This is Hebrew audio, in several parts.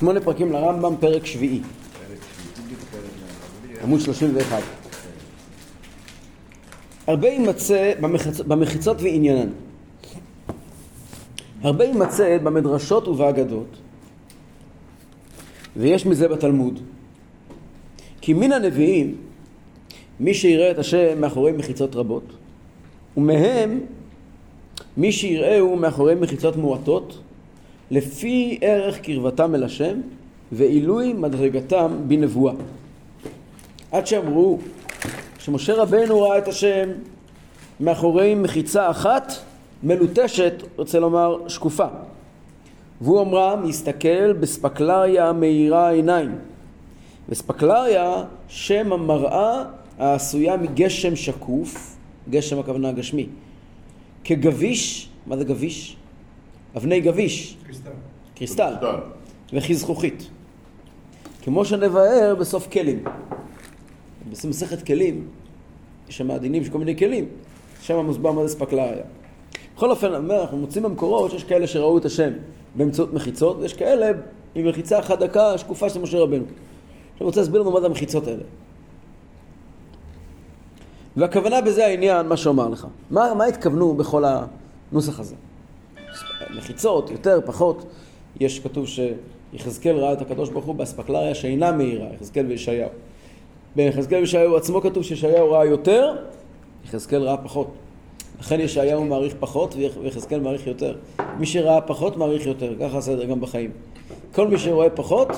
שמונה פרקים לרמב"ם, פרק שביעי. עמוד 31. הרבה יימצא במחיצ... במחיצות ועניינן. הרבה יימצא במדרשות ובאגדות, ויש מזה בתלמוד. כי מן הנביאים, מי שיראה את השם מאחורי מחיצות רבות, ומהם מי שיראהו מאחורי מחיצות מועטות, לפי ערך קרבתם אל השם, ועילוי מדרגתם בנבואה. עד שאמרו שמשה רבנו ראה את השם מאחורי מחיצה אחת מלוטשת, רוצה לומר שקופה. והוא אמרם, הסתכל בספקלריה מאירה עיניים. וספקלריה, שם המראה העשויה מגשם שקוף, גשם הכוונה גשמי, כגביש, מה זה גביש? אבני גביש. קריסטל. קריסטל. וכזכוכית. כמו שנבהר בסוף כלים. במסכת כלים, יש שם דינים של כל מיני כלים, שם מוסבר מה זה ספקלריה. בכל אופן, אנחנו מוצאים במקורות שיש כאלה שראו את השם באמצעות מחיצות, ויש כאלה עם מחיצה אחת דקה שקופה של משה רבנו. אני רוצה להסביר לנו מה זה המחיצות האלה. והכוונה בזה העניין, מה שאומר לך. מה, מה התכוונו בכל הנוסח הזה? מחיצות, יותר, פחות. יש כתוב שיחזקאל ראה את הקדוש ברוך הוא באספקלריה שאינה מהירה, יחזקאל וישעיהו. ביחזקאל וישעיהו עצמו כתוב שישעיהו ראה יותר, יחזקאל ראה פחות. לכן ישעיהו מעריך פחות ויחזקאל מעריך יותר. מי שראה פחות מעריך יותר, ככה הסדר גם בחיים. כל מי שרואה פחות,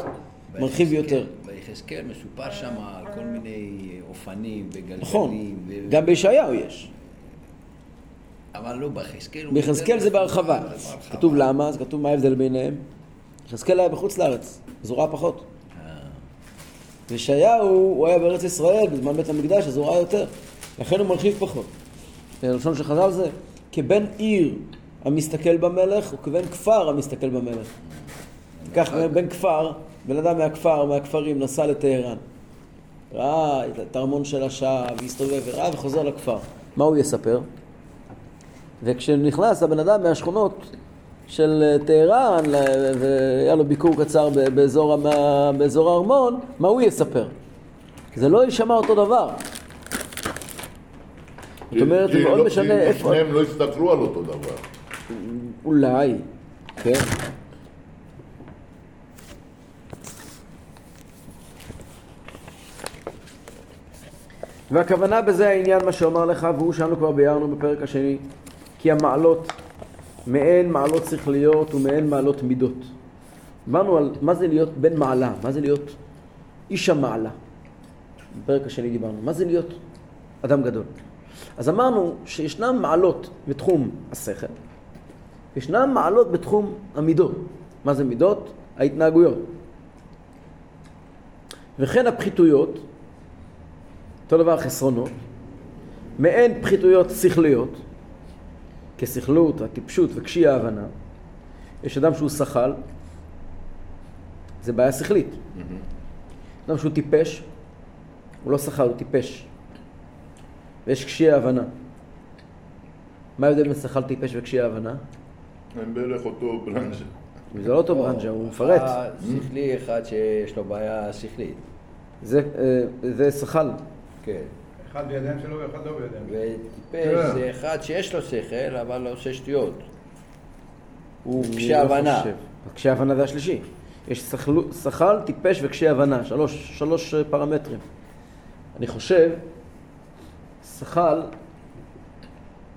מרחיב יותר. ביחזקאל מסופר שם על כל מיני אופנים וגלגלים. נכון, גם בישעיהו יש. אבל לא ביחזקאל. ביחזקאל זה בהרחבה. כתוב למה, אז כתוב מה ההבדל ביניהם. יחזקאל היה בחוץ לארץ, אז הוא ראה פחות. אה. וישעיהו, הוא היה בארץ ישראל בזמן בית המקדש, אז הוא ראה יותר. לכן הוא מרחיב פחות. הלשון של חז"ל זה כבן עיר המסתכל במלך וכבן כפר המסתכל במלך. תיקח בן כפר, בן אדם מהכפר, מהכפרים, נסע לטהרן. ראה את הארמון של השעה, והסתובב, וראה וחוזר לכפר. מה הוא יספר? וכשנכנס הבן אדם מהשכונות של טהרן, והיה לו ביקור קצר באזור, באזור הארמון, מה הוא יספר? זה לא יישמע אותו דבר. זאת אומרת, זה מאוד לא- משנה איפה... שניהם לא הסתכלו על אותו דבר. אולי, כן. והכוונה בזה העניין מה שאומר לך, והוא שאנו כבר ביארנו בפרק השני, כי המעלות, מעין מעלות שכליות ומעין מעלות מידות. אמרנו על מה זה להיות בן מעלה, מה זה להיות איש המעלה. בפרק השני דיברנו, מה זה להיות אדם גדול. אז אמרנו שישנן מעלות בתחום השכל, ישנן מעלות בתחום המידות. מה זה מידות? ההתנהגויות. וכן הפחיתויות, אותו דבר החסרונות, מעין פחיתויות שכליות, כסכלות, הטיפשות וקשי ההבנה. יש אדם שהוא שחל, זה בעיה שכלית. Mm-hmm. אדם שהוא טיפש, הוא לא שחל, הוא טיפש. ויש קשי ההבנה. מה ההבדל בין שחל טיפש וקשי ההבנה? הם בערך אותו ברנז'ה. זה לא אותו ברנז'ה, הוא מפרט. שכלי אחד שיש לו בעיה שכלית. זה שחל. כן. אחד בידיים שלו ואחד לא בידיים. וטיפש זה אחד שיש לו שכל, אבל לא עושה שטויות. הוא קשי הבנה. קשי הבנה זה השלישי. יש שחל, טיפש וקשי הבנה, שלוש, שלוש פרמטרים. אני חושב שחל,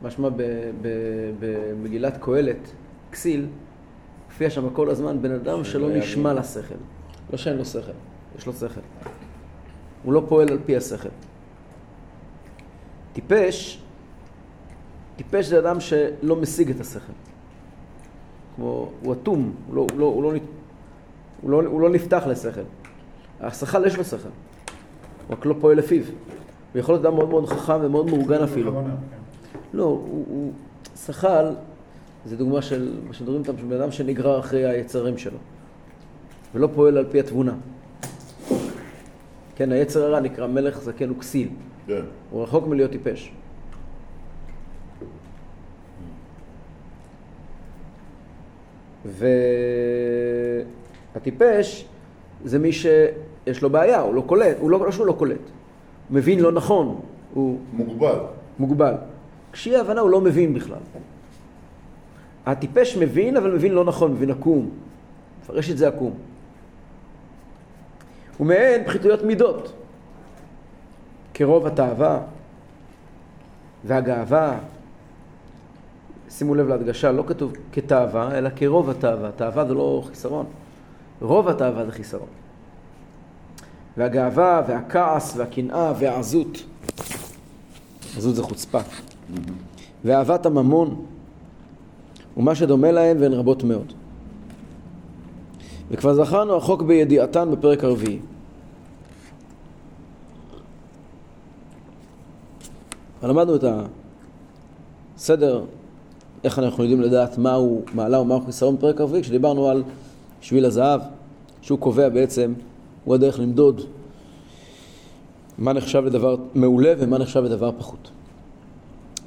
משמע במגילת קהלת, כסיל, הופיע שם כל הזמן בן אדם שלא נשמע לשכל. לא שאין לו שכל, יש לו שכל. הוא לא פועל על פי השכל. טיפש, טיפש זה אדם שלא משיג את השכל. כמו, הוא אטום, הוא לא, הוא לא, הוא לא, הוא לא, הוא לא נפתח לשכל. השכל יש לו שכל, רק לא פועל לפיו. הוא יכול להיות אדם מאוד מאוד חכם ומאוד מאורגן אפילו. כן. לא, הוא, הוא שחל, זה דוגמה של מה שמדברים איתם, של בן אדם שנגרר אחרי היצרים שלו, ולא פועל על פי התבונה. כן, היצר הרע נקרא מלך זקן וכסיל. כן. הוא רחוק מלהיות טיפש. הטיפש זה מי שיש לו בעיה, הוא לא קולט, הוא לא, לא שהוא לא קולט, הוא מבין לא נכון, הוא מוגבל. מוגבל. כשיהיה הבנה הוא לא מבין בכלל. הטיפש מבין, אבל מבין לא נכון, מבין עקום. מפרש את זה עקום. ומעין פחיתויות מידות, כרוב התאווה והגאווה. שימו לב להדגשה, לא כתוב כתאווה, אלא כרוב התאווה. תאווה זה לא חיסרון, רוב התאווה זה חיסרון. והגאווה והכעס והקנאה והעזות. עזות זה חוצפה. ואהבת הממון ומה שדומה להם והן רבות מאוד. וכבר זכרנו החוק בידיעתן בפרק הרביעי. למדנו את הסדר, איך אנחנו יודעים לדעת מהו מעלה ומהו חיסרון בפרק הרביעי, כשדיברנו על שביל הזהב, שהוא קובע בעצם, הוא הדרך למדוד מה נחשב לדבר מעולה ומה נחשב לדבר פחות.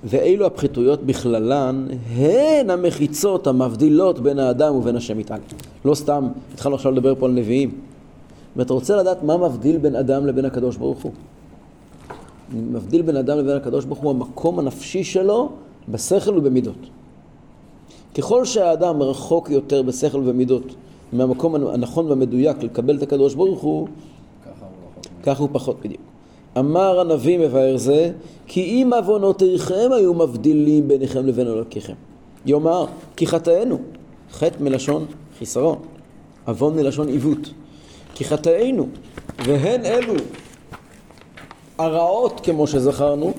ואילו הפחיתויות בכללן הן המחיצות המבדילות בין האדם ובין השם יתעלה. לא סתם התחלנו עכשיו לדבר פה על נביאים. אם אתה רוצה לדעת מה מבדיל בין אדם לבין הקדוש ברוך הוא. מבדיל בין אדם לבין הקדוש ברוך הוא המקום הנפשי שלו בשכל ובמידות. ככל שהאדם רחוק יותר בשכל ובמידות מהמקום הנכון והמדויק לקבל את הקדוש ברוך הוא, ככה הוא פחות בדיוק. אמר הנביא מבאר זה, כי אם עוונותיכם היו מבדילים ביניכם לבין אלוקיכם. יאמר, כי חטאינו, חטא מלשון חיסרון, עוון מלשון עיוות. כי חטאינו, והן אלו הרעות כמו שזכרנו,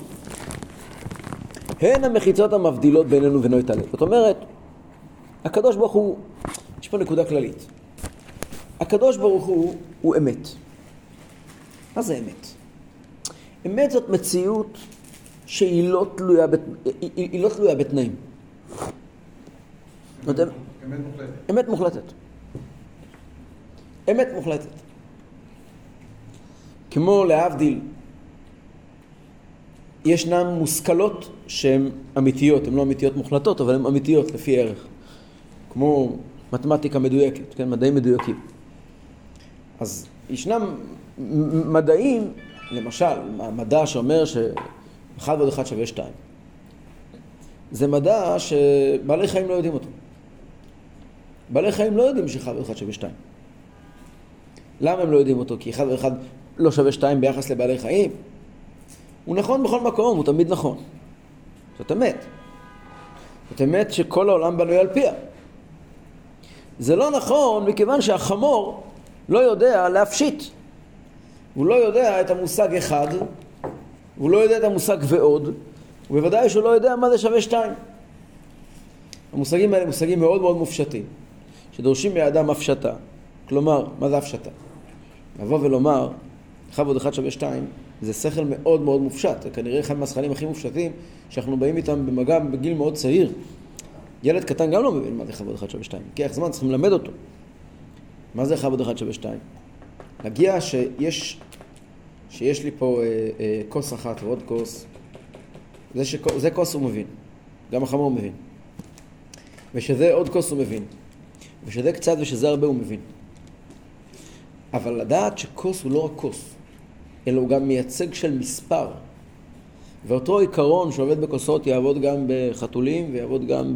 הן המחיצות המבדילות בינינו ובינו את הלב. זאת אומרת, הקדוש ברוך הוא, יש פה נקודה כללית. הקדוש ברוך הוא, הוא אמת. מה זה אמת? אמת זאת מציאות שהיא לא תלויה, בת... היא, היא לא תלויה בתנאים. אמת מוחלטת. אמת מוחלטת. אמת מוחלטת. כמו להבדיל, ישנן מושכלות שהן אמיתיות, הן לא אמיתיות מוחלטות, אבל הן אמיתיות לפי ערך. כמו מתמטיקה מדויקת, כן, מדעים מדויקים. אז ישנם מדעים למשל, המדע שאומר שאחד ועוד אחד שווה שתיים. זה מדע שבעלי חיים לא יודעים אותו. בעלי חיים לא יודעים שאחד ועוד אחד שווה שתיים. למה הם לא יודעים אותו? כי אחד ואחד לא שווה שתיים ביחס לבעלי חיים? הוא נכון בכל מקום, הוא תמיד נכון. זאת אמת. זאת אמת שכל העולם בנוי על פיה. זה לא נכון מכיוון שהחמור לא יודע להפשיט. הוא לא יודע את המושג אחד, הוא לא יודע את המושג ועוד, ובוודאי שהוא לא יודע מה זה שווה שתיים. המושגים האלה מושגים מאוד מאוד מופשטים, שדורשים מאדם הפשטה. כלומר, מה זה הפשטה? לבוא ולומר, אחד ועוד אחד שווה שתיים, זה שכל מאוד מאוד מופשט. זה כנראה אחד מהשכלים הכי מופשטים שאנחנו באים איתם במגע בגיל מאוד צעיר. ילד קטן גם לא מבין מה זה אחד ועוד אחד שווה שתיים. לוקח זמן, צריכים ללמד אותו. מה זה אחד ועוד אחד שווה שתיים? להגיע שיש, שיש לי פה אה, אה, כוס אחת ועוד כוס, זה, שכוס, זה כוס הוא מבין, גם החמור מבין. ושזה עוד כוס הוא מבין. ושזה קצת ושזה הרבה הוא מבין. אבל לדעת שכוס הוא לא רק כוס, אלא הוא גם מייצג של מספר. ואותו עיקרון שעובד בכוסות יעבוד גם בחתולים ויעבוד גם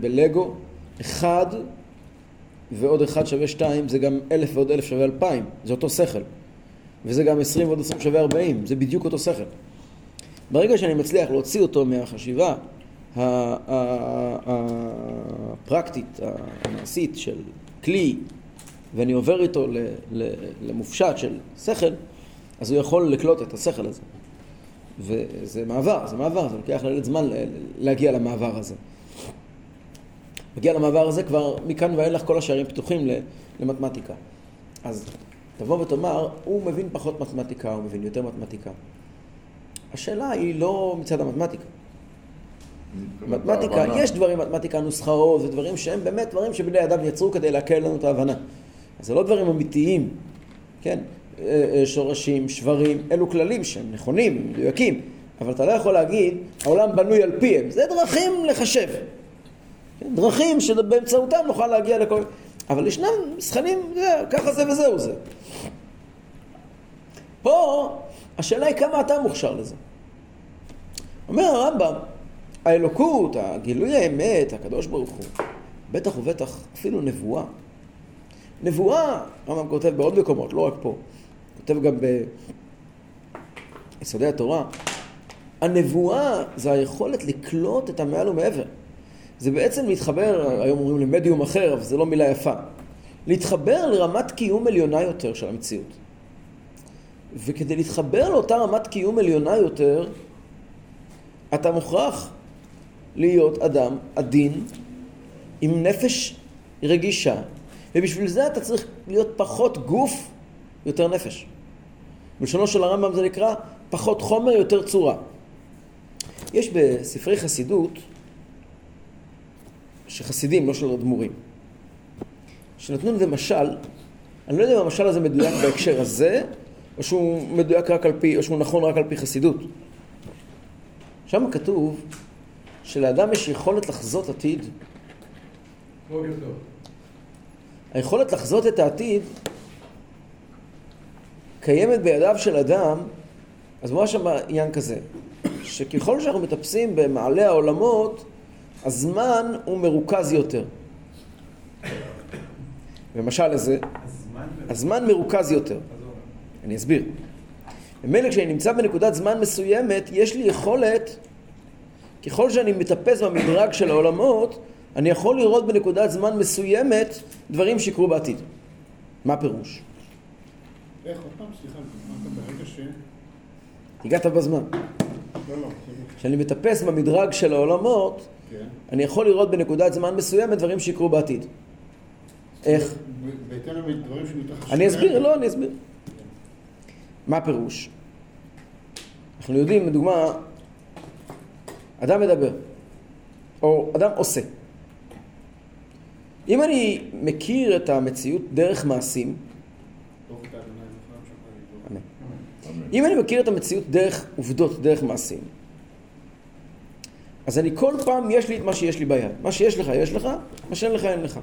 בלגו. אחד ועוד אחד שווה שתיים, זה גם אלף ועוד אלף שווה אלפיים, זה אותו שכל. וזה גם עשרים ועוד עשרים שווה ארבעים, זה בדיוק אותו שכל. ברגע שאני מצליח להוציא אותו מהחשיבה הפרקטית, המעשית של כלי, ואני עובר איתו למופשט של שכל, אז הוא יכול לקלוט את השכל הזה. וזה מעבר, זה מעבר, זה לוקח לילד זמן להגיע למעבר הזה. מגיע למעבר הזה, כבר מכאן ואילך כל השערים פתוחים למתמטיקה. אז תבוא ותאמר, הוא מבין פחות מתמטיקה, הוא מבין יותר מתמטיקה. השאלה היא לא מצד המתמטיקה. מתמטיקה, יש דברים, מתמטיקה, נוסחאות, ודברים שהם באמת דברים שבני אדם יצרו כדי להקל לנו את ההבנה. זה לא דברים אמיתיים, כן? אה, אה, שורשים, שברים, אלו כללים שהם נכונים, מדויקים, אבל אתה לא יכול להגיד, העולם בנוי על פיהם. זה דרכים לחשב. כן? דרכים שבאמצעותם נוכל להגיע לכל... אבל ישנם זה, ככה זה וזהו זה. פה השאלה היא כמה אתה מוכשר לזה. אומר הרמב"ם, האלוקות, הגילוי האמת, הקדוש ברוך הוא, בטח ובטח אפילו נבואה. נבואה, הרמב"ם כותב בעוד מקומות, לא רק פה, כותב גם ביסודי התורה, הנבואה זה היכולת לקלוט את המעל ומעבר. זה בעצם להתחבר, היום אומרים למדיום אחר, אבל זו לא מילה יפה. להתחבר לרמת קיום עליונה יותר של המציאות. וכדי להתחבר לאותה רמת קיום עליונה יותר, אתה מוכרח להיות אדם עדין, עם נפש רגישה, ובשביל זה אתה צריך להיות פחות גוף, יותר נפש. בלשונו של הרמב"ם זה נקרא פחות חומר, יותר צורה. יש בספרי חסידות, שחסידים, לא של אדמו"רים, שנתנו לזה משל, אני לא יודע אם המשל הזה מדויק בהקשר הזה, או שהוא מדויק רק על פי, או שהוא נכון רק על פי חסידות. שם כתוב שלאדם יש יכולת לחזות עתיד. בוקר טוב. היכולת לחזות את העתיד קיימת בידיו של אדם, אז ממש שם עניין כזה, שככל שאנחנו מטפסים במעלה העולמות, הזמן הוא מרוכז יותר. הזה, הזמן הזמן מרוכז יותר. אני אסביר. ממילא כשאני נמצא בנקודת זמן מסוימת, יש לי יכולת, ככל שאני מטפס במדרג של העולמות, אני יכול לראות בנקודת זמן מסוימת דברים שיקרו בעתיד. מה הפירוש? איך, עוד פעם, סליחה, ברגע ש... הגעת בזמן. לא, לא, כשאני מטפס במדרג של העולמות, כן. אני יכול לראות בנקודת זמן מסוימת דברים שיקרו בעתיד. איך? בהתאם לדברים שמתרחשים. אני אסביר. לא, אני אסביר. מה הפירוש? אנחנו יודעים, לדוגמה, אדם מדבר, או אדם עושה. אם אני מכיר את המציאות דרך מעשים. אם אני מכיר את המציאות דרך עובדות, דרך מעשים, אז אני כל פעם, יש לי את מה שיש לי ביד. מה שיש לך, יש לך, מה שאין לך, אין לך.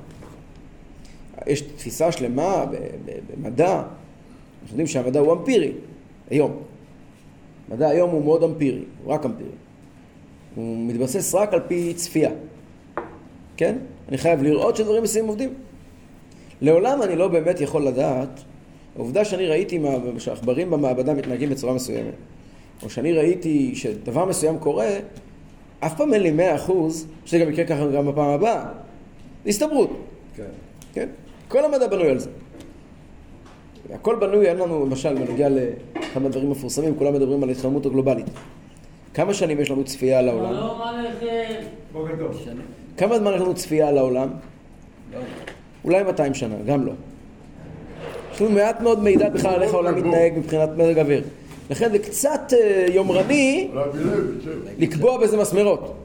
יש תפיסה שלמה במדע, אנחנו יודעים שהמדע הוא אמפירי, היום. מדע היום הוא מאוד אמפירי, הוא רק אמפירי. הוא מתבסס רק על פי צפייה, כן? אני חייב לראות שדברים מסוימים עובדים. לעולם אני לא באמת יכול לדעת, העובדה שאני ראיתי מה- שעכברים במעבדה מתנהגים בצורה מסוימת, או שאני ראיתי שדבר מסוים קורה, אף פעם אין לי מאה אחוז שגם יקרה ככה גם בפעם הבאה. זה הסתברות. כן. כן? כל המדע בנוי על זה. הכל בנוי, אין לנו, למשל, בנוגע לאחד מהדברים המפורסמים, כולם מדברים על ההתחממות הגלובלית. כמה שנים יש לנו צפייה על העולם? טוב. שנים. כמה זמן יש לנו צפייה על העולם? לא. אולי 200 שנה, גם לא. יש לנו מעט מאוד מידע בכלל על איך העולם מתנהג מבחינת מזג אוויר. לכן זה קצת אה, יומרני. לקבוע בזה מסמרות.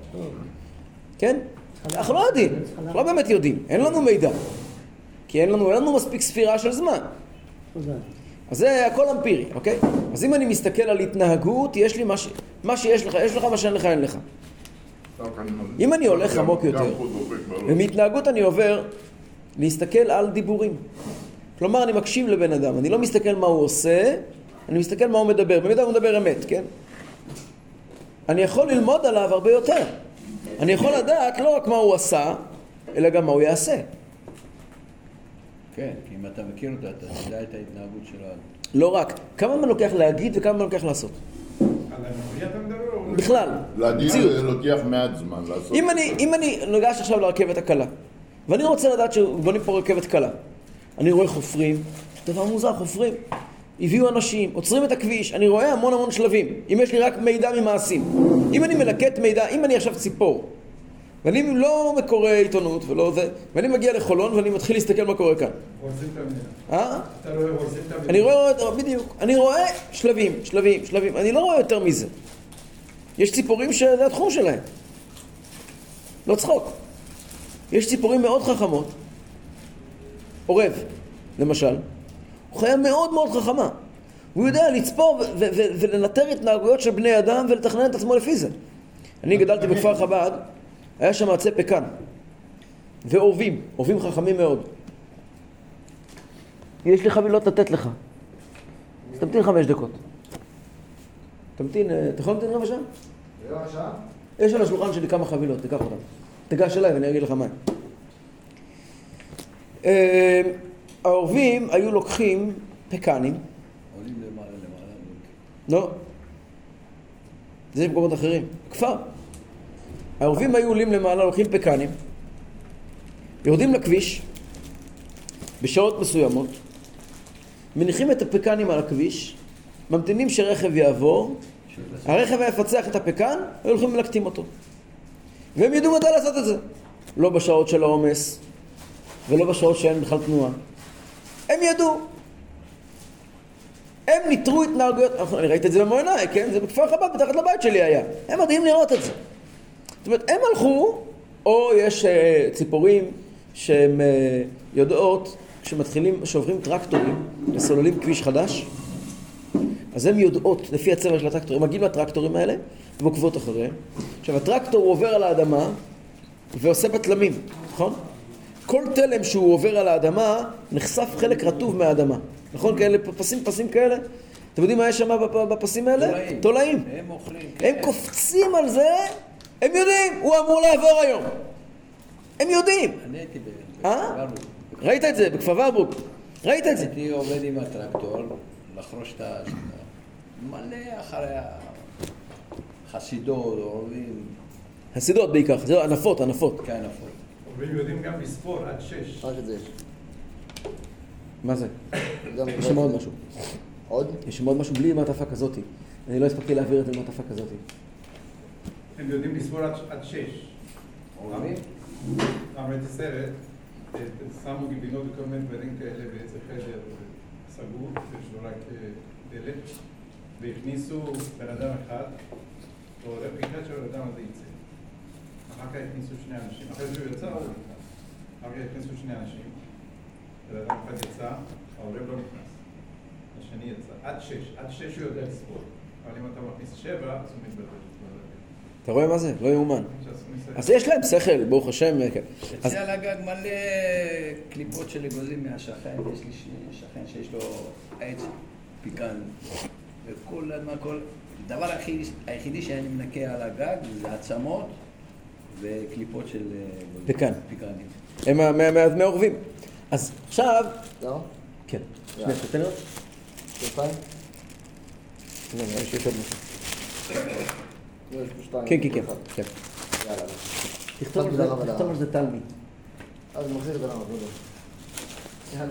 כן? אנחנו לא יודעים, אנחנו לא באמת יודעים, אין לנו מידע. כי אין לנו, אין לנו מספיק ספירה של זמן. אז זה הכל אמפירי, אוקיי? אז אם אני מסתכל על התנהגות, יש לי מה, ש... מה שיש לך, יש לך, מה שאין לך, אין לך. אם אני הולך עמוק יותר. ומהתנהגות אני עובר להסתכל על דיבורים. כלומר, אני מקשיב לבן אדם, אני לא מסתכל מה הוא עושה, אני מסתכל מה הוא מדבר. במידה הוא מדבר אמת, כן? אני יכול ללמוד עליו הרבה יותר. אני יכול לדעת לא רק מה הוא עשה, אלא גם מה הוא יעשה. כן, כי אם אתה מכיר אותו, אתה תדע את ההתנהגות שלו. לא רק. כמה זמן לוקח להגיד וכמה זמן לוקח לעשות? או- בכלל. מציאות. זה לוקח מעט זמן לעשות. אם אני, אם אני ניגש עכשיו לרכבת הקלה, ואני רוצה לדעת שבונים פה רכבת קלה, אני רואה חופרים, דבר מוזר, חופרים. הביאו אנשים, עוצרים את הכביש, אני רואה המון המון שלבים. אם יש לי רק מידע ממעשים. אם אני מלקט מידע, אם אני עכשיו ציפור, ואני לא מקורא עיתונות ולא זה, ואני מגיע לחולון ואני מתחיל להסתכל מה קורה כאן. הורסים את המדינה. אה? אתה לא הורסים את המדינה. אני רואה, בדיוק, אני רואה שלבים, שלבים, שלבים, אני לא רואה יותר מזה. יש ציפורים שזה התחום שלהם. לא צחוק. יש ציפורים מאוד חכמות. עורב, למשל. הוא חיה מאוד מאוד חכמה. הוא יודע לצפור ולנטר התנהגויות של בני אדם ולתכנן את עצמו לפי זה. אני גדלתי בכפר חב"ד, היה שם עצי פקן. ועורבים, עורבים חכמים מאוד. יש לי חבילות לתת לך. אז תמתין חמש דקות. תמתין, אה, אתה יכול להמתין רבע שעה? יש על השולחן שלי כמה חבילות, תיקח אותן. תיגש אליי ואני אגיד לך מה. אה, העורבים היו לוקחים פקנים, עולים למעלה למעלה. לא, זה במקומות אחרים, כפר. העורבים היו עולים למעלה, לוקחים פקנים, יורדים לכביש בשעות מסוימות, מניחים את הפקנים על הכביש, ממתינים שרכב יעבור, הרכב היה יפצח את הפקן, היו הולכים ומלקטים אותו. והם ידעו מתי לעשות את זה. לא בשעות של העומס, ולא בשעות שאין בכלל תנועה. הם ידעו. הם ניטרו התנהגויות, אני ראיתי את זה במו עיניי, כן? זה בכפר חב"ד, מתחת לבית שלי היה. הם מדהים לראות את זה. זאת אומרת, הם הלכו, או יש אה, ציפורים שהן אה, יודעות, כשמתחילים, שעוברים טרקטורים וסוללים כביש חדש, אז הן יודעות, לפי הצבע של הטרקטורים, מגיעים לטרקטורים האלה ועוקבות אחריהם. עכשיו, הטרקטור עובר על האדמה ועושה בטלמים, נכון? כל תלם שהוא עובר על האדמה, נחשף חלק רטוב מהאדמה. נכון? כאלה פסים, פסים כאלה? אתם יודעים מה יש שם בפ- בפסים האלה? תולעים. תולעים. הם אוכלים. הם כן. קופצים על זה, הם יודעים, הוא אמור לעבור היום. הם יודעים. אני הייתי ב... אה? בכפר- ראית את זה בכפר ורבורג. ראית את זה. הייתי עובד עם הטרקטור, לחרוש את ה... מלא אחרי החסידות, עורבים, הסידות בעיקר, זה ענפות, ענפות. כאן אפור. עורבים יודעים גם לספור עד שש. רק את זה יש. מה זה? יש שם עוד משהו. עוד? יש שם עוד משהו בלי מעטפה כזאתי. אני לא הספקתי להעביר את זה במעטפה כזאתי. הם יודעים לספור עד- שש. פעם ראיתי סרט, שמו גבינות וכל מיני דברים כאלה באיזה חדר סגור, יש לו רק אה, דלת, והכניסו בן אדם אחד, ועורב אחד שהבן אדם הזה יצא. אחר כך הכניסו שני אנשים, אחרי שהוא יצא הוא נכנס. אחר כך הכניסו שני אנשים, בן אדם אחד יצא, העורב לא נכנס. השני יצא. עד שש, עד שש הוא יודע לספור. אבל אם אתה מכניס שבע, אז הוא מתבלבל. אתה רואה מה זה? לא יאומן. אז יש להם שכל, ברוך השם. כן. אז אצלי על הגג מלא קליפות של אגוזים מהשכן, יש לי ש- שכן שיש לו עץ פיקן, וכל הזמן, כל... הדבר היחידי, שאני מנקה על הגג זה עצמות וקליפות של אה. פיקן. פיקנים. הם מה- מה- מה- מהעורבים. אז עכשיו, זהו? כן. שנייה, תתן לי עוד. שתיים? לא, נראה לי שיש עוד משהו. כן, כן, כן. כן. תכתוב על זה- רבה. תכתוב על זה תלמי. אז מחזיר את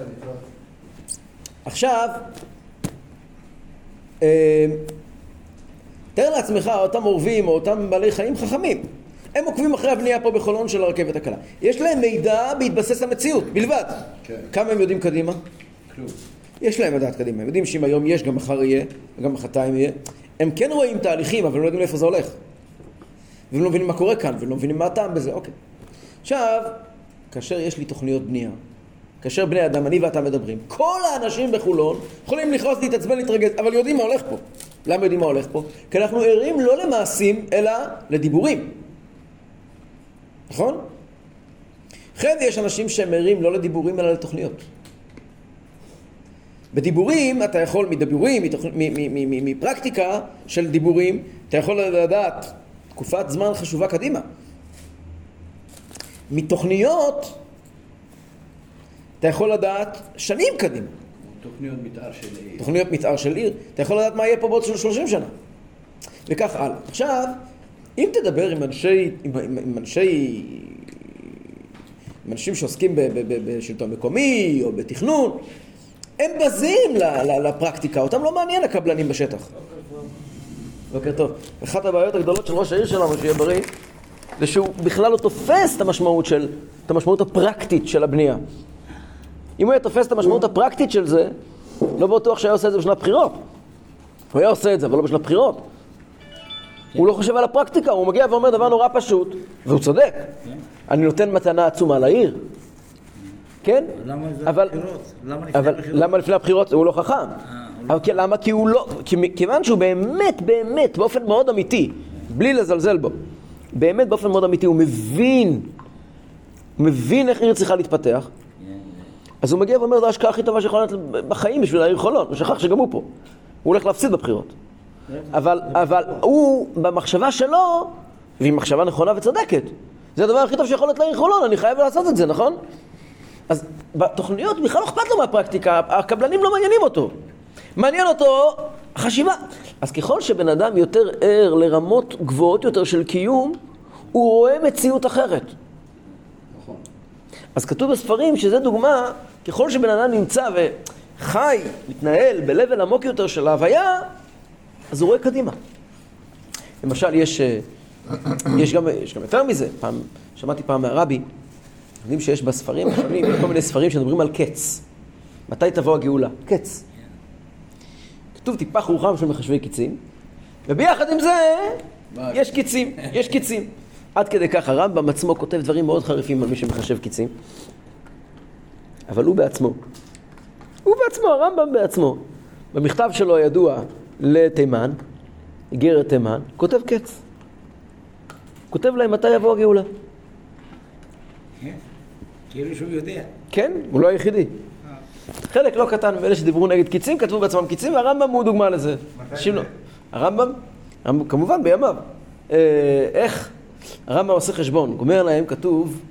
להתראות. עכשיו, אה, תאר לעצמך, אותם עורבים או אותם בעלי חיים חכמים. הם עוקבים אחרי הבנייה פה בחולון של הרכבת הקלה. יש להם מידע בהתבסס המציאות, בלבד. כן. כמה הם יודעים קדימה? כלום. יש להם לדעת קדימה. הם יודעים שאם היום יש, גם מחר יהיה, וגם מחרתיים יהיה. הם כן רואים תהליכים, אבל לא יודעים לאיפה זה הולך. והם לא מבינים מה קורה כאן, והם לא מבינים מה הטעם בזה, אוקיי. עכשיו, כאשר יש לי תוכניות בנייה, כאשר בני אדם, אני ואתה מדברים, כל האנשים בחולון יכולים לכעוס, להתעצבן, להתרגז, אבל יודעים מה הולך פה. למה יודעים מה הולך פה? כי אנחנו ערים לא למעשים, אלא לדיבורים. נכון? לכן יש אנשים שהם ערים לא לדיבורים, אלא לתוכניות. בדיבורים אתה יכול, מדיבורים, מפרקטיקה של דיבורים, אתה יכול לדעת תקופת זמן חשובה קדימה. מתוכניות אתה יכול לדעת שנים קדימה. תוכניות מתאר של עיר. תוכניות מתאר של עיר, אתה יכול לדעת מה יהיה פה בעוד 30 שנה. וכך הלאה. עכשיו, אם תדבר עם אנשי, עם, עם, עם אנשי, עם אנשים שעוסקים בשלטון מקומי או בתכנון, הם בזים לפרקטיקה, אותם לא מעניין הקבלנים בשטח. בוקר טוב. אחת הבעיות הגדולות של ראש העיר שלנו, שיהיה בריא, זה שהוא בכלל לא תופס את המשמעות של, את המשמעות הפרקטית של הבנייה. אם הוא היה תופס את המשמעות הפרקטית של זה, לא בטוח שהיה עושה את זה בשנת בחירות. הוא היה עושה את זה, אבל לא בשנת בחירות. הוא לא חושב על הפרקטיקה, הוא מגיע ואומר דבר נורא פשוט, והוא צודק. אני נותן מתנה עצומה לעיר. כן? למה זה אבל? למה לפני אבל הבחירות? למה לפני הבחירות? הוא לא חכם. אבל כי- למה? כי הוא לא, כי- כיוון שהוא באמת, באמת, באופן מאוד אמיתי, בלי לזלזל בו, באמת באופן מאוד אמיתי, הוא מבין, הוא מבין איך עיר צריכה להתפתח, אז הוא מגיע ואומר, זו ההשקעה הכי טובה שיכולה להיות בחיים בשביל העיר חולון, הוא שכח שגם הוא פה. הוא הולך להפסיד בבחירות. אבל, אבל הוא, במחשבה שלו, והיא מחשבה נכונה וצודקת, זה הדבר הכי טוב שיכול להיות לעיר חולון, אני חייב לעשות את זה, נכון? אז בתוכניות בכלל לא אכפת לו מהפרקטיקה, הקבלנים לא מעניינים אותו. מעניין אותו החשיבה. אז ככל שבן אדם יותר ער לרמות גבוהות יותר של קיום, הוא רואה מציאות אחרת. נכון. אז כתוב בספרים שזה דוגמה, ככל שבן אדם נמצא וחי, מתנהל ב-level עמוק יותר של ההוויה, אז הוא רואה קדימה. למשל, יש, אה, יש, גם, יש גם יותר מזה. פעם, שמעתי פעם מהרבי, יודעים שיש בספרים השונים כל מיני ספרים שמדברים על קץ. מתי תבוא הגאולה? קץ. כתוב טיפה חורחם של מחשבי קיצים, וביחד עם זה? יש קיצים, יש קיצים. עד כדי כך הרמב"ם עצמו כותב דברים מאוד חריפים על מי שמחשב קיצים, אבל הוא בעצמו, הוא בעצמו, הרמב"ם בעצמו, במכתב שלו הידוע לתימן, איגרת תימן, כותב קץ. כותב להם מתי יבוא הגאולה. כאילו שהוא יודע. כן, הוא לא היחידי. חלק לא קטן מאלה שדיברו נגד קיצים, כתבו בעצמם קיצים, והרמב"ם הוא דוגמה לזה. אנשים לא. הרמב"ם, הרמב"ם, כמובן בימיו. אה, איך? הרמב"ם עושה חשבון, גומר להם, כתוב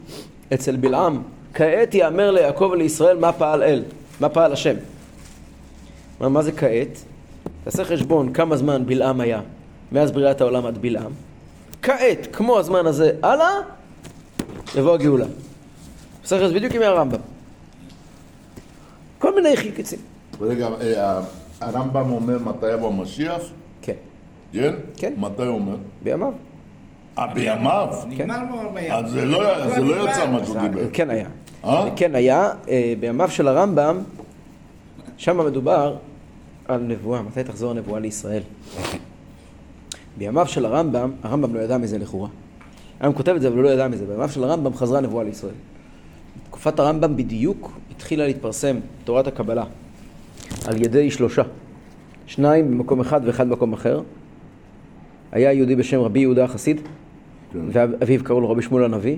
אצל בלעם, כעת יאמר ליעקב ולישראל מה פעל אל, מה פעל השם. מה, מה זה כעת? תעשה חשבון כמה זמן בלעם היה, מאז בריאת העולם עד בלעם. כעת, כמו הזמן הזה, הלאה, יבוא הגאולה. עושה חשבון בדיוק עם הרמב"ם. כל מיני קיצים. רגע, אה, הרמב"ם אומר מתי יבוא המשיח? כן, כן? כן. מתי הוא אומר? בימיו. אה, בימיו? נגמר לו ביד. אז זה לא- זה לא יצא מה שהוא דיבר. כן היה. אה? כן היה. אה, בימיו של הרמב"ם, שם מדובר על נבואה. מתי תחזור הנבואה לישראל? בימיו של הרמב"ם, הרמב"ם לא ידע מזה לכאורה. היום כותב את זה, אבל הוא לא ידע מזה. בימיו של הרמב"ם חזרה הנבואה לישראל. בתקופת הרמב"ם בדיוק התחילה להתפרסם תורת הקבלה על ידי שלושה. שניים במקום אחד ואחד במקום אחר. היה יהודי בשם רבי יהודה החסיד, כן. ואביו קראו לו רבי שמואל הנביא.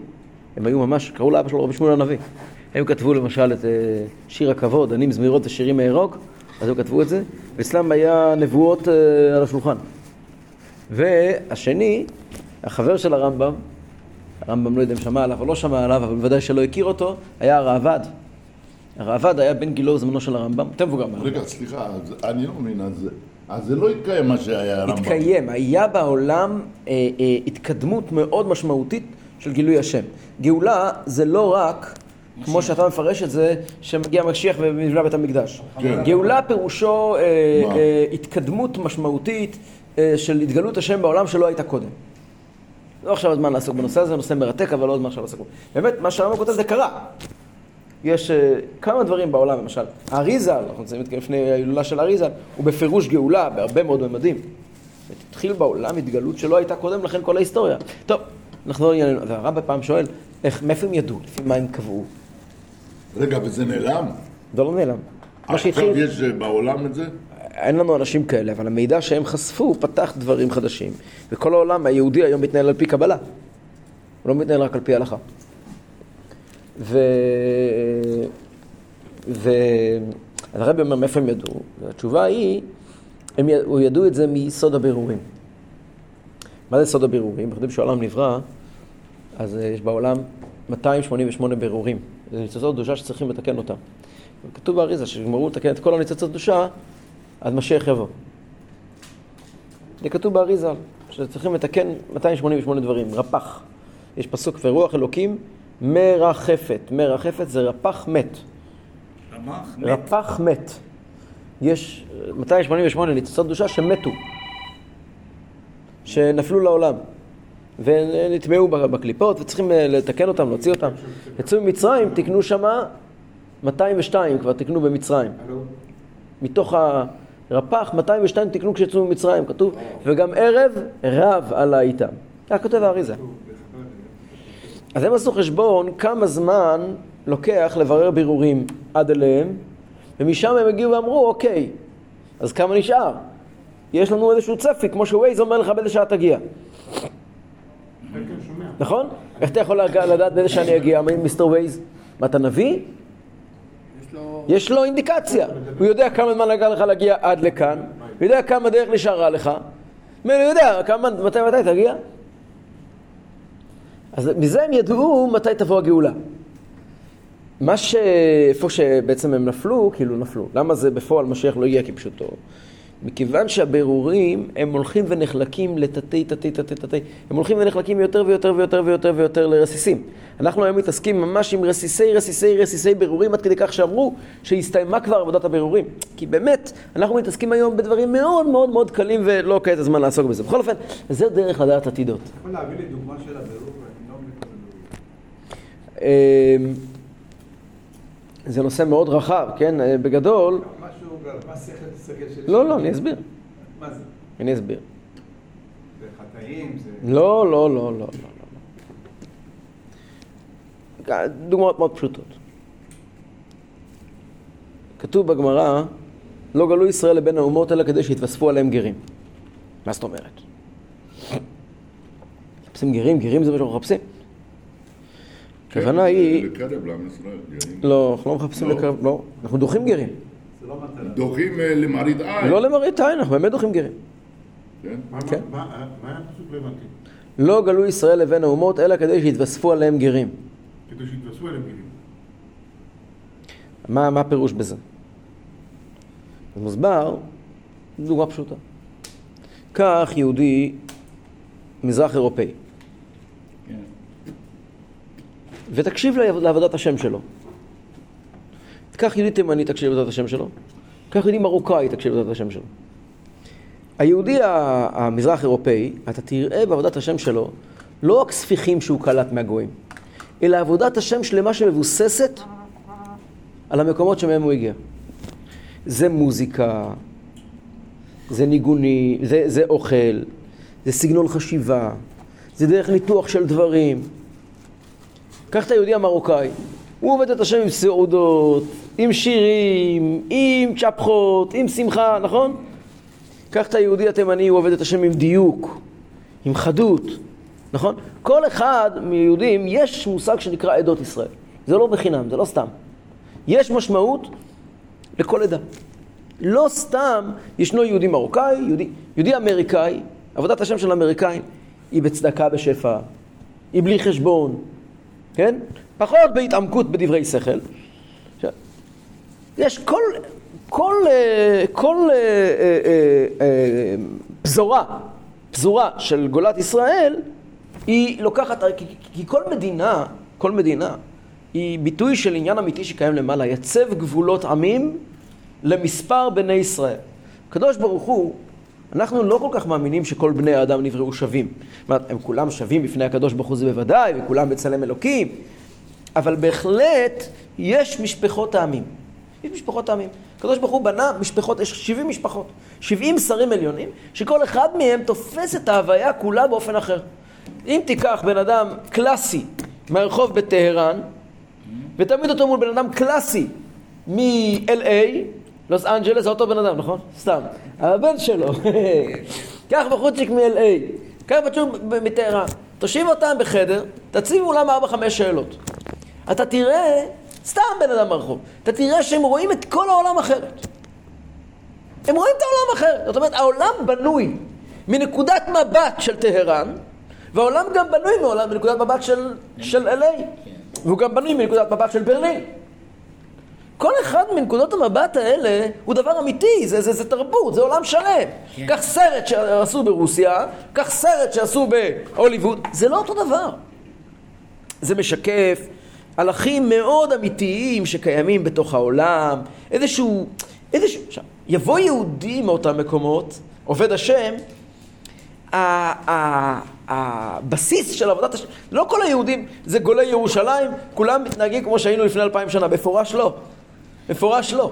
הם היו ממש, קראו לאבא שלו רבי שמואל הנביא. הם כתבו למשל את אה, שיר הכבוד, ענים זמירות ושירים מארוק, אז הם כתבו את זה, ואצלם היה נבואות אה, על השולחן. והשני, החבר של הרמב"ם, הרמב"ם לא יודע אם שמע עליו או לא שמע עליו, אבל בוודאי שלא הכיר אותו, היה הראב"ד. הראב"ד היה בן גילו וזמנו של הרמב"ם, יותר מבוגר מהרמב"ם. רגע, סליחה, אז אני לא מבין, אז אז זה לא התקיים מה שהיה הרמב"ם. התקיים, היה בעולם אה, אה, התקדמות מאוד משמעותית של גילוי השם. גאולה זה לא רק, כמו שאתה מפרש את זה, שמגיע משיח ונבנה בית המקדש. כן. גאולה פירושו אה? אה, התקדמות משמעותית אה, של התגלות השם בעולם שלא הייתה קודם. לא עכשיו הזמן לעסוק בנושא הזה, נושא מרתק, אבל לא הזמן עכשיו לעסוק בו. באמת, מה שהרמב"ם כותב זה קרה. יש אה, כמה דברים בעולם, למשל, האריזה, אנחנו נמצאים לפני ההילולה של האריזה, הוא בפירוש גאולה בהרבה מאוד ממדים. התחיל בעולם התגלות שלא הייתה קודם לכן כל ההיסטוריה. טוב, נחזור לענייננו. והרמב"ם פעם שואל, איך, מאיפה הם ידעו? לפי מה הם קבעו? רגע, וזה נעלם? זה לא נעלם. עכשיו שהתחיל, יש אה, בעולם את זה? אין לנו אנשים כאלה, אבל המידע שהם חשפו פתח דברים חדשים. וכל העולם היהודי היום מתנהל על פי קבלה. הוא לא מתנהל רק על פי הלכה. ו... ו... אז הרבי אומר, מאיפה הם ידעו? והתשובה היא, הם י... הוא ידעו את זה מיסוד הבירורים. מה זה סוד הבירורים? אנחנו יודעים שהעולם נברא, אז אה, יש בעולם 288 בירורים. זה ניצוצות קדושה שצריכים לתקן אותם. כתוב באריזה שיגמרו לתקן את כל הניצוצות קדושה, אז משיח יבוא. זה כתוב באריזה, שצריכים לתקן 288 דברים, רפ"ח. יש פסוק, ורוח אלוקים מרחפת. מרחפת זה רפ"ח מת. רמ"ח, מת. רפ"ח מת. יש 288 ניצוצות קדושה שמתו, שנפלו לעולם, ונטמעו בקליפות, וצריכים אה, לתקן אותם, להוציא אותם. יצאו ממצרים, תקנו שמה 202 כבר תקנו במצרים. מתוך הרפ"ח, 202 תקנו כשיצאו ממצרים, כתוב, וגם ערב רב עלה איתם. כך כותב האריזה. אז הם עשו חשבון כמה זמן לוקח לברר בירורים עד אליהם, ומשם הם הגיעו ואמרו, אוקיי, אז כמה נשאר? יש לנו איזשהו צפי, כמו שווייז אומר לך באיזה שעה תגיע. נכון? איך אתה יכול לדעת באיזה שעה אני אגיע, מיסטר ווייז? מה, אתה נביא? יש לו אינדיקציה. הוא יודע כמה זמן לקח לך להגיע עד לכאן, הוא יודע כמה דרך נשארה לך, הוא יודע כמה, מתי מתי תגיע. אז מזה הם ידעו מתי תבוא הגאולה. מה ש... איפה שבעצם הם נפלו, כאילו נפלו. למה זה בפועל משיח לא הגיע כפשוטו? מכיוון שהבירורים הם הולכים ונחלקים לתתי תתי תתי תתי, הם הולכים ונחלקים יותר ויותר ויותר ויותר ויותר לרסיסים. אנחנו היום מתעסקים ממש עם רסיסי רסיסי רסיסי בירורים עד כדי כך שאמרו שהסתיימה כבר עבודת הבירורים. כי באמת, אנחנו מתעסקים היום בדברים מאוד מאוד מאוד קלים ולא כעת הזמן לעסוק בזה. בכל אופן, זה דרך לדעת עתידות. יכול להביא לי דוגמה של הבירור? אני לא אמ, זה נושא מאוד רחב, כן? אה, בגדול, מה שכל שכל של... לא, לא, אני אסביר. מה זה? אני אסביר. זה חטאים? זה... לא, לא, לא, לא, לא. לא. דוגמאות מאוד פשוטות. כתוב בגמרא, לא גלו ישראל לבין האומות אלא כדי שיתווספו עליהם גרים. מה זאת אומרת? מחפשים גרים, גרים זה מה שאנחנו מחפשים. הכוונה היא, לקרב לעם ישראל, גרים. לא, אנחנו לא מחפשים לא. לקרב, לא, אנחנו דוחים גרים. זה לא. דוחים אה, למראית עין. לא למראית עין, אנחנו באמת דוחים גרים. כן? מה- כן. מה מה- מה היה הפסוק לא הבנתי? לא גלו ישראל לבין האומות אלא כדי שיתווספו עליהם גרים. כדי שיתווספו אליהם גילים. מה, מה הפירוש בזה? אז מוסבר, דוגמה פשוטה. קח יהודי מזרח אירופאי, ותקשיב לעב- לעבודת השם שלו. קח יהודי תימני, תקשיב לעבודת השם שלו. קח יהודי מרוקאי, תקשיב לעבודת השם שלו. היהודי המזרח אירופאי, אתה תראה בעבודת השם שלו לא רק ספיחים שהוא קלט מהגויים, אלא עבודת השם שלמה שמבוססת על המקומות שמהם הוא הגיע. זה מוזיקה, זה ניגוני, זה, זה אוכל, זה סגנון חשיבה, זה דרך ניתוח של דברים. קח את היהודי המרוקאי, הוא עובד את השם עם סעודות, עם שירים, עם צ'פחות, עם שמחה, נכון? קח את היהודי התימני, הוא עובד את השם עם דיוק, עם חדות, נכון? כל אחד מיהודים, יש מושג שנקרא עדות ישראל. זה לא בחינם, זה לא סתם. יש משמעות לכל עדה. לא סתם ישנו יהודי מרוקאי, יהודי, יהודי אמריקאי, עבודת השם של האמריקאים היא בצדקה בשפע, היא בלי חשבון, כן? פחות בהתעמקות בדברי שכל. יש כל, כל, אה, כל אה, אה, פזורה, פזורה של גולת ישראל, היא לוקחת, כי, כי כל מדינה, כל מדינה, היא ביטוי של עניין אמיתי שקיים למעלה, יצב גבולות עמים למספר בני ישראל. הקדוש ברוך הוא, אנחנו לא כל כך מאמינים שכל בני האדם נבראו שווים. זאת אומרת, הם כולם שווים בפני הקדוש ברוך הוא זה בוודאי, וכולם בצלם אלוקים, אבל בהחלט יש משפחות העמים. יש משפחות העמים. הקדוש ברוך הוא בנה משפחות, יש 70 משפחות, 70 שרים עליונים, שכל אחד מהם תופס את ההוויה כולה באופן אחר. אם תיקח בן אדם קלאסי מהרחוב בטהרן, ותעמיד אותו מול בן אדם קלאסי מ-LA, לוס אנג'לס, זה אותו בן אדם, נכון? סתם. הבן שלו. קח בחורצ'יק מ-LA, קח בצ'ור מטהרן, תושיב אותם בחדר, תציב מולם 4-5 שאלות. אתה תראה, סתם בן אדם ברחוב, אתה תראה שהם רואים את כל העולם אחרת. הם רואים את העולם אחרת. זאת אומרת, העולם בנוי מנקודת מבט של טהרן, והעולם גם בנוי מעולם, מנקודת מבט של, של LA, והוא גם בנוי מנקודת מבט של ברלין. כל אחד מנקודות המבט האלה הוא דבר אמיתי, זה, זה, זה תרבות, זה עולם שלם. כן. קח סרט שעשו ברוסיה, קח סרט שעשו בהוליווד, זה לא אותו דבר. זה משקף ערכים מאוד אמיתיים שקיימים בתוך העולם, איזשהו, איזשהו, עכשיו, יבוא יהודי מאותם מקומות, עובד השם, הבסיס של עבודת השם, לא כל היהודים זה גולי ירושלים, כולם מתנהגים כמו שהיינו לפני אלפיים שנה, במפורש לא. מפורש לא.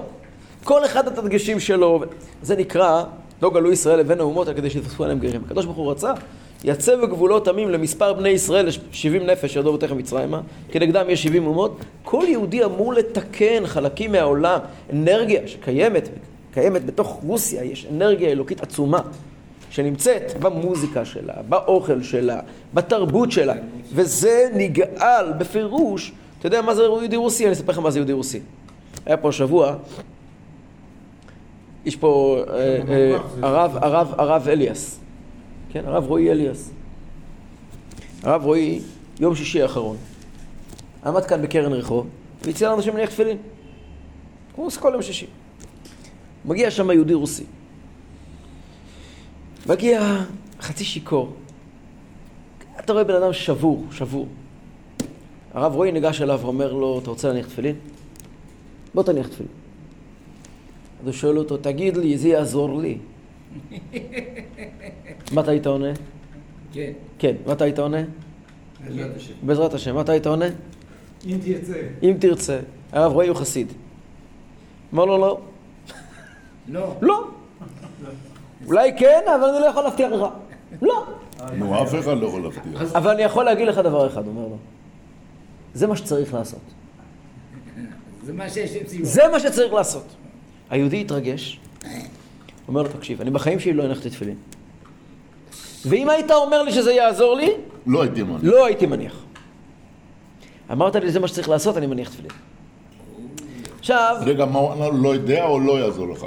כל אחד את הדגשים שלו, זה נקרא, לא גלו ישראל לבין האומות, אלא כדי שיתפסו עליהם גרים. הקדוש ברוך הוא רצה, יצא בגבולות עמים למספר בני ישראל, ל-70 נפש ירדו בתיכם מצרימה, כנגדם יש 70 אומות. כל יהודי אמור לתקן חלקים מהעולם, אנרגיה שקיימת, קיימת בתוך רוסיה, יש אנרגיה אלוקית עצומה. שנמצאת במוזיקה שלה, באוכל שלה, בתרבות שלה, וזה נגאל בפירוש. אתה יודע מה זה יהודי רוסי? אני אספר לך מה זה יהודי רוסי. היה פה השבוע, יש פה אה, אה, הרב, הרב, הרב אליאס, כן, הרב רועי אליאס. הרב רועי, יום שישי האחרון, עמד כאן בקרן רחוב, והציע לאנשים להניח תפילין. הוא עושה כל יום שישי. מגיע שם יהודי רוסי. מגיע חצי שיכור. אתה רואה בן אדם שבור, שבור. הרב רועי ניגש אליו ואומר לו, אתה רוצה להניח תפילין? בוא תניח תפילין. אז הוא שואל אותו, תגיד לי, זה יעזור לי. מה אתה היית עונה? כן. כן, מה אתה היית עונה? בעזרת השם. בעזרת השם. מה אתה היית עונה? אם תרצה. אם תרצה. הרב רועי הוא חסיד. אמר לו, לא. לא. לא. אולי כן, אבל אני לא יכול להבטיח לך. לא. נו, אף אחד לא יכול להבטיח. אבל אני יכול להגיד לך דבר אחד, אומר לו. זה מה שצריך לעשות. זה מה שיש אצלי. זה מה שצריך לעשות. היהודי התרגש, אומר לו, תקשיב, אני בחיים שלי לא הנחתי תפילין. ואם היית אומר לי שזה יעזור לי, לא הייתי מאמין. לא הייתי מניח. אמרת לי, זה מה שצריך לעשות, אני מניח תפילין. עכשיו, רגע, מה הוא אמר? לא יודע או לא יעזור לך?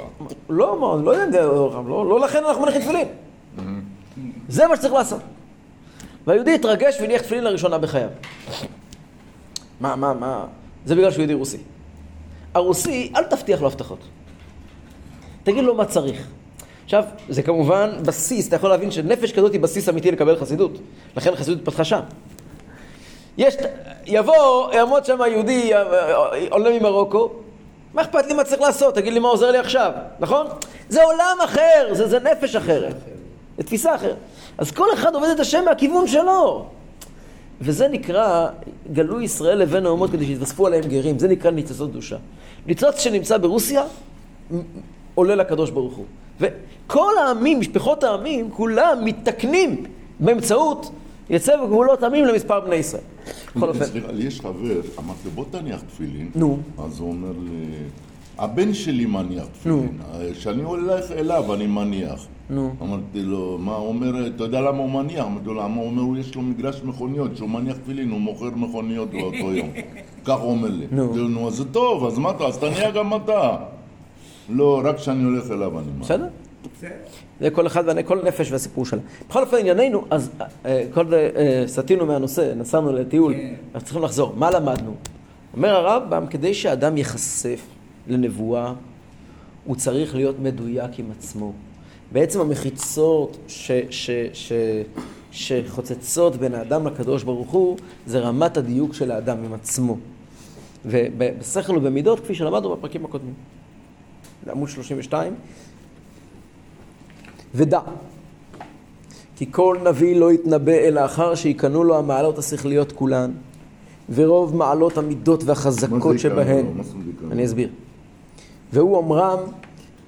לא, מה, לא יודע, לא, לא, לא לכן אנחנו מניחים תפילין. זה מה שצריך לעשות. והיהודי התרגש והניח תפילין לראשונה בחייו. מה, מה, מה? זה בגלל שהוא יהודי רוסי. הרוסי, אל תבטיח לו הבטחות. תגיד לו מה צריך. עכשיו, זה כמובן בסיס, אתה יכול להבין שנפש כזאת היא בסיס אמיתי לקבל חסידות. לכן החסידות התפתחה שם. יש, יבוא, יעמוד שם יהודי, עולה ממרוקו, מה אכפת לי מה צריך לעשות? תגיד לי מה עוזר לי עכשיו, נכון? זה עולם אחר, זה, זה נפש אחרת, זה תפיסה אחרת. אז כל אחד עובד את השם מהכיוון שלו. וזה נקרא, גלו ישראל לבין האומות כדי שיתווספו עליהם גרים, זה נקרא ניצוצות קדושה. ניצוץ שנמצא ברוסיה, עולה לקדוש ברוך הוא. וכל העמים, משפחות העמים, כולם מתקנים באמצעות יצא בגבולות עמים למספר בני ישראל. בכל אופן, סליחה, לי יש חבר, אמרתי לו, בוא תניח תפילין. נו. אז הוא אומר לי, הבן שלי מניח תפילין. כשאני הולך אליו אני מניח. נו. אמרתי לו, מה הוא אומר, אתה יודע למה הוא מניח? אמרתי לו, למה הוא אומר, יש לו מגרש מכוניות, כשהוא מניח תפילין הוא מוכר מכוניות באותו יום. כך הוא אומר לי. נו. נו, אז זה טוב, אז מה אתה, אז תניח גם אתה. לא, רק כשאני הולך אליו אני מניח. בסדר? זה כל אחד וכל נפש והסיפור שלה. בכל אופן, ענייננו, אז אה, כל זה, אה, סטינו מהנושא, נסענו לטיול, כן. אז צריכים לחזור. מה למדנו? אומר הרמב"ם, כדי שאדם ייחשף לנבואה, הוא צריך להיות מדויק עם עצמו. בעצם המחיצות ש, ש, ש, שחוצצות בין האדם לקדוש ברוך הוא, זה רמת הדיוק של האדם עם עצמו. ובשכל ובמידות, כפי שלמדנו בפרקים הקודמים. עמוד 32, ודע, כי כל נביא לא יתנבא אלא אחר שיקנו לו המעלות השכליות כולן, ורוב מעלות המידות והחזקות שבהן. אני אסביר. והוא אומרם,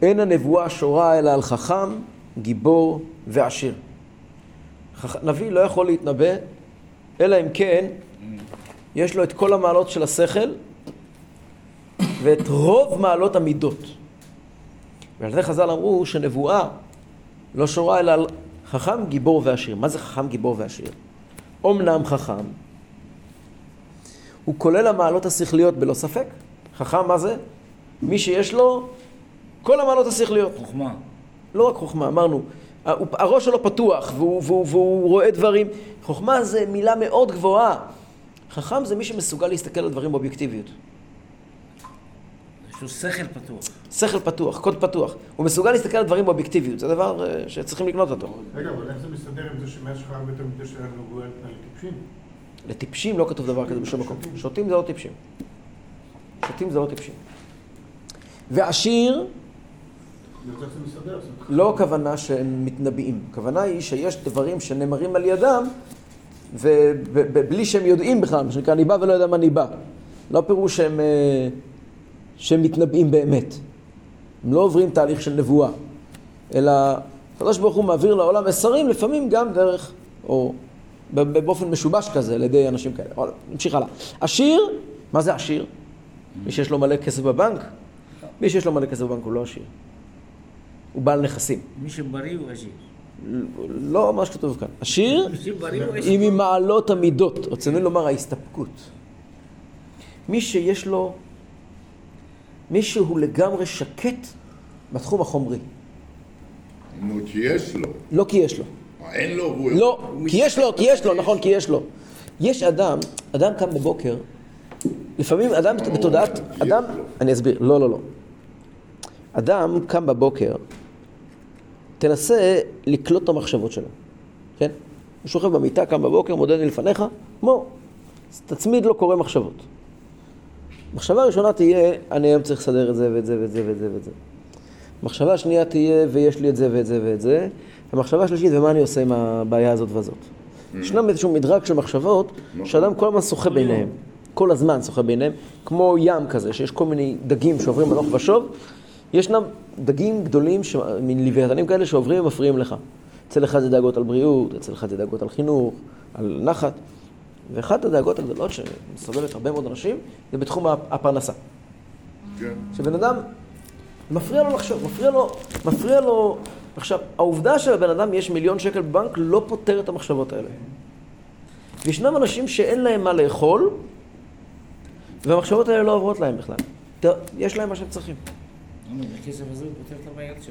אין הנבואה שורה אלא על חכם, גיבור ועשיר. נביא לא יכול להתנבא, אלא אם כן יש לו את כל המעלות של השכל ואת רוב מעלות המידות. ועל זה חז"ל אמרו שנבואה לא שורה אלא על חכם, גיבור ועשיר. מה זה חכם, גיבור ועשיר? אומנם חכם, הוא כולל המעלות השכליות בלא ספק. חכם מה זה? מי שיש לו כל המעלות השכליות. חוכמה. לא רק חוכמה, אמרנו, הראש שלו פתוח והוא, והוא, והוא רואה דברים. חוכמה זה מילה מאוד גבוהה. חכם זה מי שמסוגל להסתכל על דברים באובייקטיביות. יש לו שכל פתוח. שכל פתוח, קוד פתוח. הוא מסוגל להסתכל על דברים באובייקטיביות, זה דבר אה, שצריכים לקנות אותו. רגע, אבל איך זה מסתדר עם זה שמאז שחרר בית המקדש היה נבואה על טיפשים? לטיפשים לא כתוב דבר כזה בשום מקום. שוטים זה לא טיפשים. שוטים זה לא טיפשים. ועשיר, לא הכוונה שהם מתנבאים. הכוונה היא שיש דברים שנאמרים על ידם, ובלי שהם יודעים בכלל, מה שנקרא ניבא ולא יודע מה ניבא. לא פירוש שהם, אה, שהם מתנבאים באמת. הם לא עוברים תהליך של נבואה, אלא הקדוש ברוך הוא מעביר לעולם מסרים, לפעמים גם דרך, או באופן משובש כזה, על ידי אנשים כאלה. אבל נמשיך הלאה. עשיר, מה זה עשיר? מי שיש לו מלא כסף בבנק? מי שיש לו מלא כסף בבנק הוא לא עשיר. הוא בעל נכסים. מי שבריא הוא עשיר. לא מה שכתוב כאן. עשיר היא. ממעלות המידות, רצינו לומר ההסתפקות. מי שיש לו מישהו לגמרי שקט בתחום החומרי. נו, כי יש לו. לא כי יש לו. אין לו והוא... לא, כי יש לו, כי יש לו, נכון, כי יש לו. יש אדם, אדם קם בבוקר, לפעמים אדם בתודעת, כי אדם. אני אסביר, לא, לא, לא. אדם קם בבוקר, תנסה לקלוט את המחשבות שלו, כן? הוא שוכב במיטה, קם בבוקר, מודד לפניך, מו, אז תצמיד לו קורא מחשבות. מחשבה ראשונה תהיה, אני היום צריך לסדר את זה ואת זה ואת זה ואת זה ואת זה. מחשבה שנייה תהיה, ויש לי את זה ואת זה ואת זה. המחשבה השלישית, ומה אני עושה עם הבעיה הזאת והזאת. ישנם איזשהו מדרג של מחשבות, שאדם כל הזמן שוחה ביניהם. כל הזמן שוחה ביניהם, כמו ים כזה, שיש כל מיני דגים שעוברים הלוך ושוב. ישנם דגים גדולים, ש... מין לוויתנים כאלה שעוברים ומפריעים לך. אצל אחד זה דאגות על בריאות, אצל אחד זה דאגות על חינוך, על נחת. ואחת הדאגות הגדולות שמסובבת הרבה מאוד אנשים, זה בתחום הפרנסה. כן. שבן אדם, מפריע לו לחשוב, מפריע לו, מפריע לו... עכשיו, העובדה שלבן אדם יש מיליון שקל בבנק לא פותר את המחשבות האלה. וישנם אנשים שאין להם מה לאכול, והמחשבות האלה לא עוברות להם בכלל. יש להם מה שהם צריכים.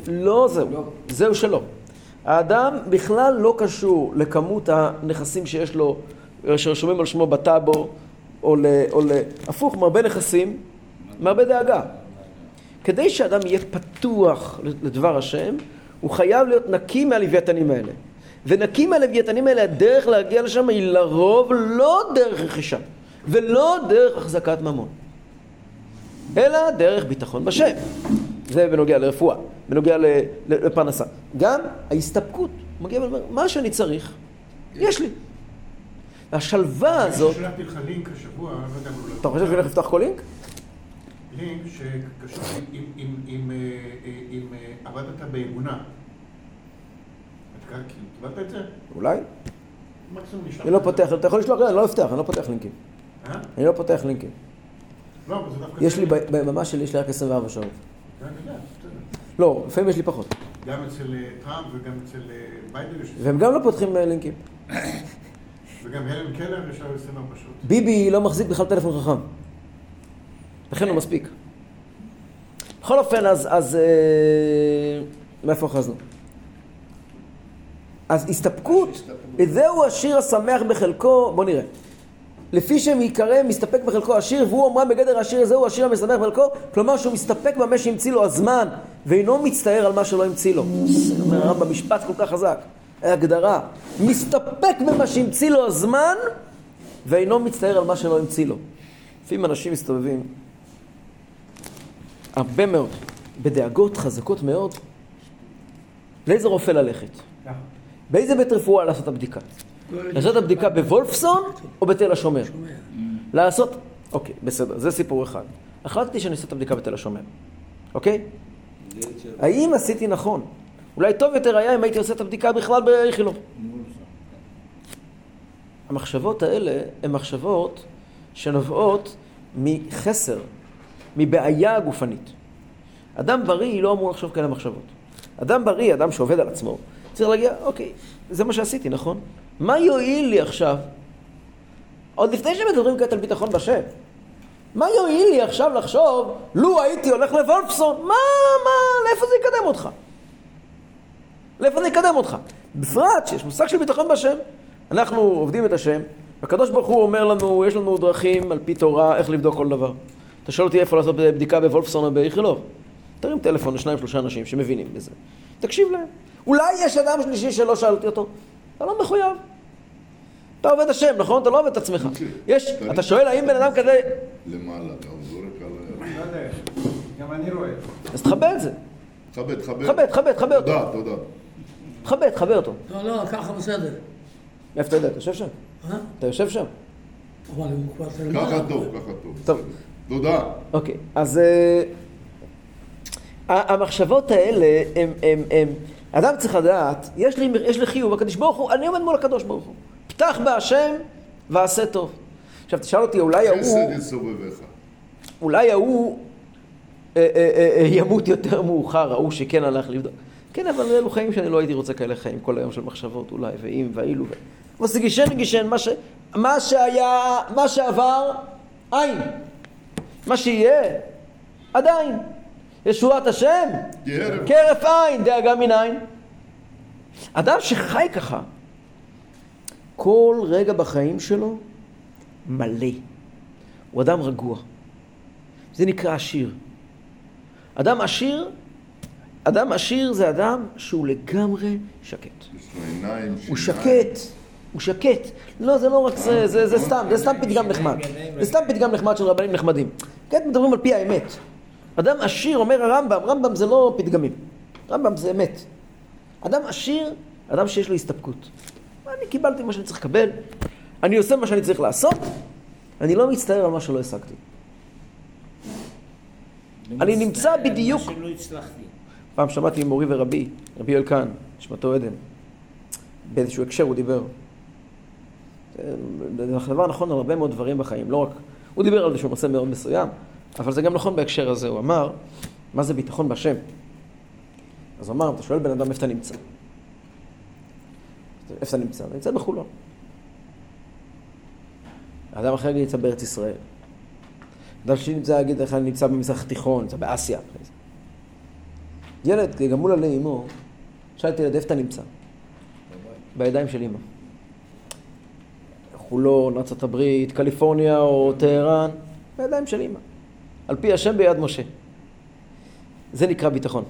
לא זהו, זהו שלא. האדם בכלל לא קשור לכמות הנכסים שיש לו, שרשומים על שמו בטאבו, או ל... או ל... הפוך, מרבה נכסים, מרבה דאגה. כדי שאדם יהיה פתוח לדבר השם, הוא חייב להיות נקי מהלוויתנים האלה. ונקי מהלוויתנים האלה, הדרך להגיע לשם היא לרוב לא דרך רכישה, ולא דרך החזקת ממון, אלא דרך ביטחון בשם. זה בנוגע לרפואה, בנוגע לפרנסה. גם ההסתפקות, מגיע ואומר, מה שאני צריך, יש לי. והשלווה הזאת, שלחתי לך לינק השבוע, לא יודע אם הוא לא... אתה חושב שאני הולך לפתוח כל לינק? לינק שקשור עם- אה, אה, אה, עבדת באמונה. אתה קיבלת את זה? אולי. אני לא. פותח, אתה יכול לשלוח, לא, אני לא אפתח, אני לא פותח לינקים. אני לא פותח לינקים. לא. יש לי, ביממה שלי יש לי רק 24 שעות. כן, אני. לא, לפעמים יש לי פחות. גם אצל טראמפ וגם אצל ביידן יש... והם גם לא פותחים לינקים. וגם הלן קלר יש לו 24 שעות. ביבי לא מחזיק בכלל טלפון חכם. לכן לא מספיק. בכל אופן, אז, אז אה, מאיפה אחזנו? אז הסתפקות, זהו השיר השמח בחלקו, בוא נראה. לפי שם ייקרא מסתפק בחלקו השיר, והוא אמרה בגדר השיר הזה הוא השיר המשמח בחלקו, כלומר שהוא מסתפק במה שהמציא לו הזמן, ואינו מצטער על מה שלא המציא לו. זה אומר הרמב"ם משפט כל כך חזק, הגדרה. מסתפק במה שהמציא לו הזמן, ואינו מצטער על מה שלא המציא לו. לפעמים אנשים מסתובבים הרבה מאוד, בדאגות חזקות מאוד, לאיזה רופא ללכת? באיזה בית רפואה לעשות את הבדיקה? לעשות את הבדיקה בוולפסון או בתל השומר? לעשות... אוקיי, בסדר, זה סיפור אחד. החלטתי שאני אעשה את הבדיקה בתל השומר, אוקיי? האם עשיתי נכון? אולי טוב יותר היה אם הייתי עושה את הבדיקה בכלל באיכילוב. המחשבות האלה הן מחשבות שנובעות מחסר, מבעיה גופנית. אדם בריא לא אמור לחשוב כאלה מחשבות. אדם בריא, אדם שעובד על עצמו, צריך להגיע, אוקיי, זה מה שעשיתי, נכון? מה יועיל לי עכשיו? עוד לפני שמדברים כעת על ביטחון בשם. מה יועיל לי עכשיו לחשוב, לו הייתי הולך לוולפסון, מה, מה, לאיפה זה יקדם אותך? לאיפה זה יקדם אותך? בפרט שיש מושג של ביטחון בשם. אנחנו עובדים את השם, והקדוש ברוך הוא אומר לנו, יש לנו דרכים על פי תורה איך לבדוק כל דבר. אתה שואל אותי איפה לעשות בדיקה בוולפסון או באיכילוב? תרים טלפון לשניים שלושה אנשים שמבינים בזה. תקשיב להם. אולי יש אדם שלישי שלא שאלתי אותו. אתה לא מחויב. אתה עובד השם, נכון? אתה לא עובד את עצמך. יש, אתה שואל האם בן אדם כזה... למעלה, אתה זורק על ה... לא יודע. גם אני רואה. אז תכבד את זה. תכבד, תכבד. תכבד, תכבד, תכבד אותו. תודה, תודה. תכבד, תכבד אותו. לא, לא, ככה בסדר. איפה אתה יודע? אתה יושב שם? אה? אתה יושב שם? אבל הוא כבר. ככה טוב, ככה טוב. טוב. תודה. אוקיי, אז אה, המחשבות האלה, הם, הם, הם, אדם צריך לדעת, יש לי, יש לי חיוב, הקדוש ברוך הוא, אני עומד מול הקדוש ברוך הוא. פתח בהשם ועשה טוב. עכשיו תשאל אותי, אולי ההוא, חסד יסובבך. אולי ההוא אה, אה, אה, אה, ימות יותר מאוחר, ההוא שכן הלך לבדוק. כן, אבל אלו חיים שאני לא הייתי רוצה כאלה חיים, כל היום של מחשבות אולי, ואם, ואילו, ו... אבל זה גישן גישן, מה, ש... מה שהיה, מה שעבר, אין. מה שיהיה, עדיין. ישועת השם. כהרף עין, דאגה מנין. אדם שחי ככה, כל רגע בחיים שלו מלא. הוא אדם רגוע. זה נקרא עשיר. אדם עשיר, אדם עשיר זה אדם שהוא לגמרי שקט. יש לו עיניים, הוא. שקט, הוא שקט. לא, זה לא רק זה, זה, זה סתם, זה סתם פתגם נחמד. זה סתם פתגם נחמד של רבנים נחמדים. כן, מדברים על פי האמת. אדם עשיר, אומר הרמב"ם, רמב"ם זה לא פתגמים. רמב"ם זה אמת. אדם עשיר, אדם שיש לו הסתפקות. אני קיבלתי מה שאני צריך לקבל, אני עושה מה שאני צריך לעשות, אני לא מצטער על מה שלא השגתי. אני נמצא בדיוק... מה שלא הצלחתי. פעם שמעתי ממורי ורבי, רבי כהן, נשמתו עדן, באיזשהו הקשר הוא דיבר. זה דבר נכון על הרבה מאוד דברים בחיים, לא רק... הוא דיבר על איזשהו נושא מאוד מסוים, אבל זה גם נכון בהקשר הזה. הוא אמר, מה זה ביטחון בהשם? אז הוא אמר, אתה שואל בן אדם איפה אתה נמצא. איפה אתה נמצא? אתה נמצא בחולון. אדם אחר נמצא בארץ ישראל. אדם שני נמצא, יגיד לך, אני נמצא במזרח התיכון, נמצא באסיה. ילד גמול עלי אמו, שאלתי ילד, איפה אתה נמצא? בידיים של אמא. חולון, ארצות הברית, קליפורניה או טהרן, בידיים של אמא. על פי השם ביד משה. זה נקרא ביטחון.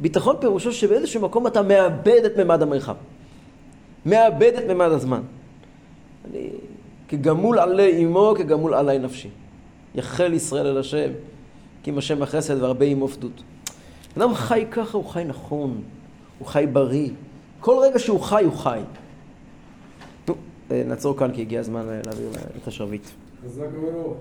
ביטחון פירושו שבאיזשהו מקום אתה מאבד את ממד המרחב. מאבד את ממד הזמן. אני כגמול עלי אמו, כגמול עלי נפשי. יחל ישראל אל השם, כי אם השם החסד והרבה עמו פדות. אדם חי ככה, הוא חי נכון, הוא חי בריא. כל רגע שהוא חי, הוא חי. אה, נעצור כאן כי הגיע הזמן אה, להעביר את השרביט. חזק וברוך.